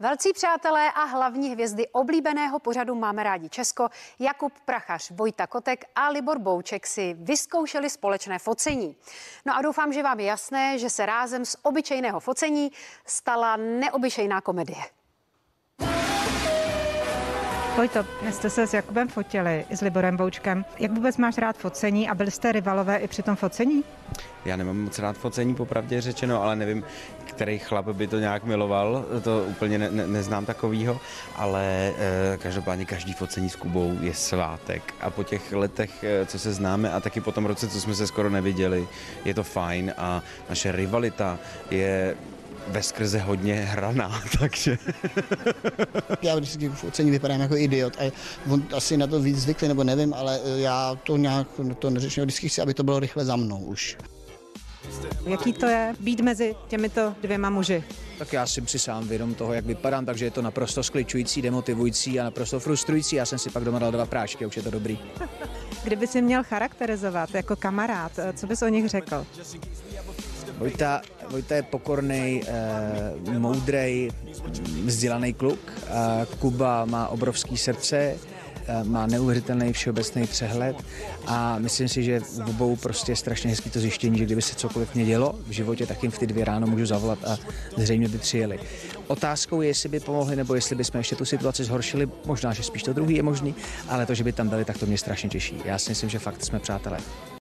Velcí přátelé a hlavní hvězdy oblíbeného pořadu Máme rádi Česko, Jakub Prachař, Vojta Kotek a Libor Bouček si vyzkoušeli společné focení. No a doufám, že vám je jasné, že se rázem z obyčejného focení stala neobyčejná komedie. Vojto, dnes jste se s Jakubem fotili, s Liborem Boučkem. Jak vůbec máš rád focení a byli jste rivalové i při tom focení? Já nemám moc rád focení, popravdě řečeno, ale nevím, který chlap by to nějak miloval, to úplně ne, ne, neznám takovýho, ale e, každopádně každý focení s Kubou je svátek a po těch letech, e, co se známe a taky po tom roce, co jsme se skoro neviděli, je to fajn a naše rivalita je ve skrze hodně hraná, takže... já vždycky v ocení vypadám jako idiot a on asi na to víc zvykli, nebo nevím, ale já to nějak to neřeším, vždycky chci, aby to bylo rychle za mnou už. Jaký to je být mezi těmito dvěma muži? Tak já jsem si sám vědom toho, jak vypadám, takže je to naprosto skličující, demotivující a naprosto frustrující. Já jsem si pak doma dal dva prášky, už je to dobrý. Kdyby si měl charakterizovat jako kamarád, co bys o nich řekl? Vojta, Vojta je pokorný, eh, moudrej, vzdělaný kluk. Eh, Kuba má obrovský srdce, má neuvěřitelný všeobecný přehled a myslím si, že v obou prostě je strašně hezký to zjištění, že kdyby se cokoliv mě dělo v životě, tak jim v ty dvě ráno můžu zavolat a zřejmě by přijeli. Otázkou je, jestli by pomohli, nebo jestli bychom ještě tu situaci zhoršili, možná, že spíš to druhý je možný, ale to, že by tam byli, tak to mě strašně těší. Já si myslím, že fakt jsme přátelé.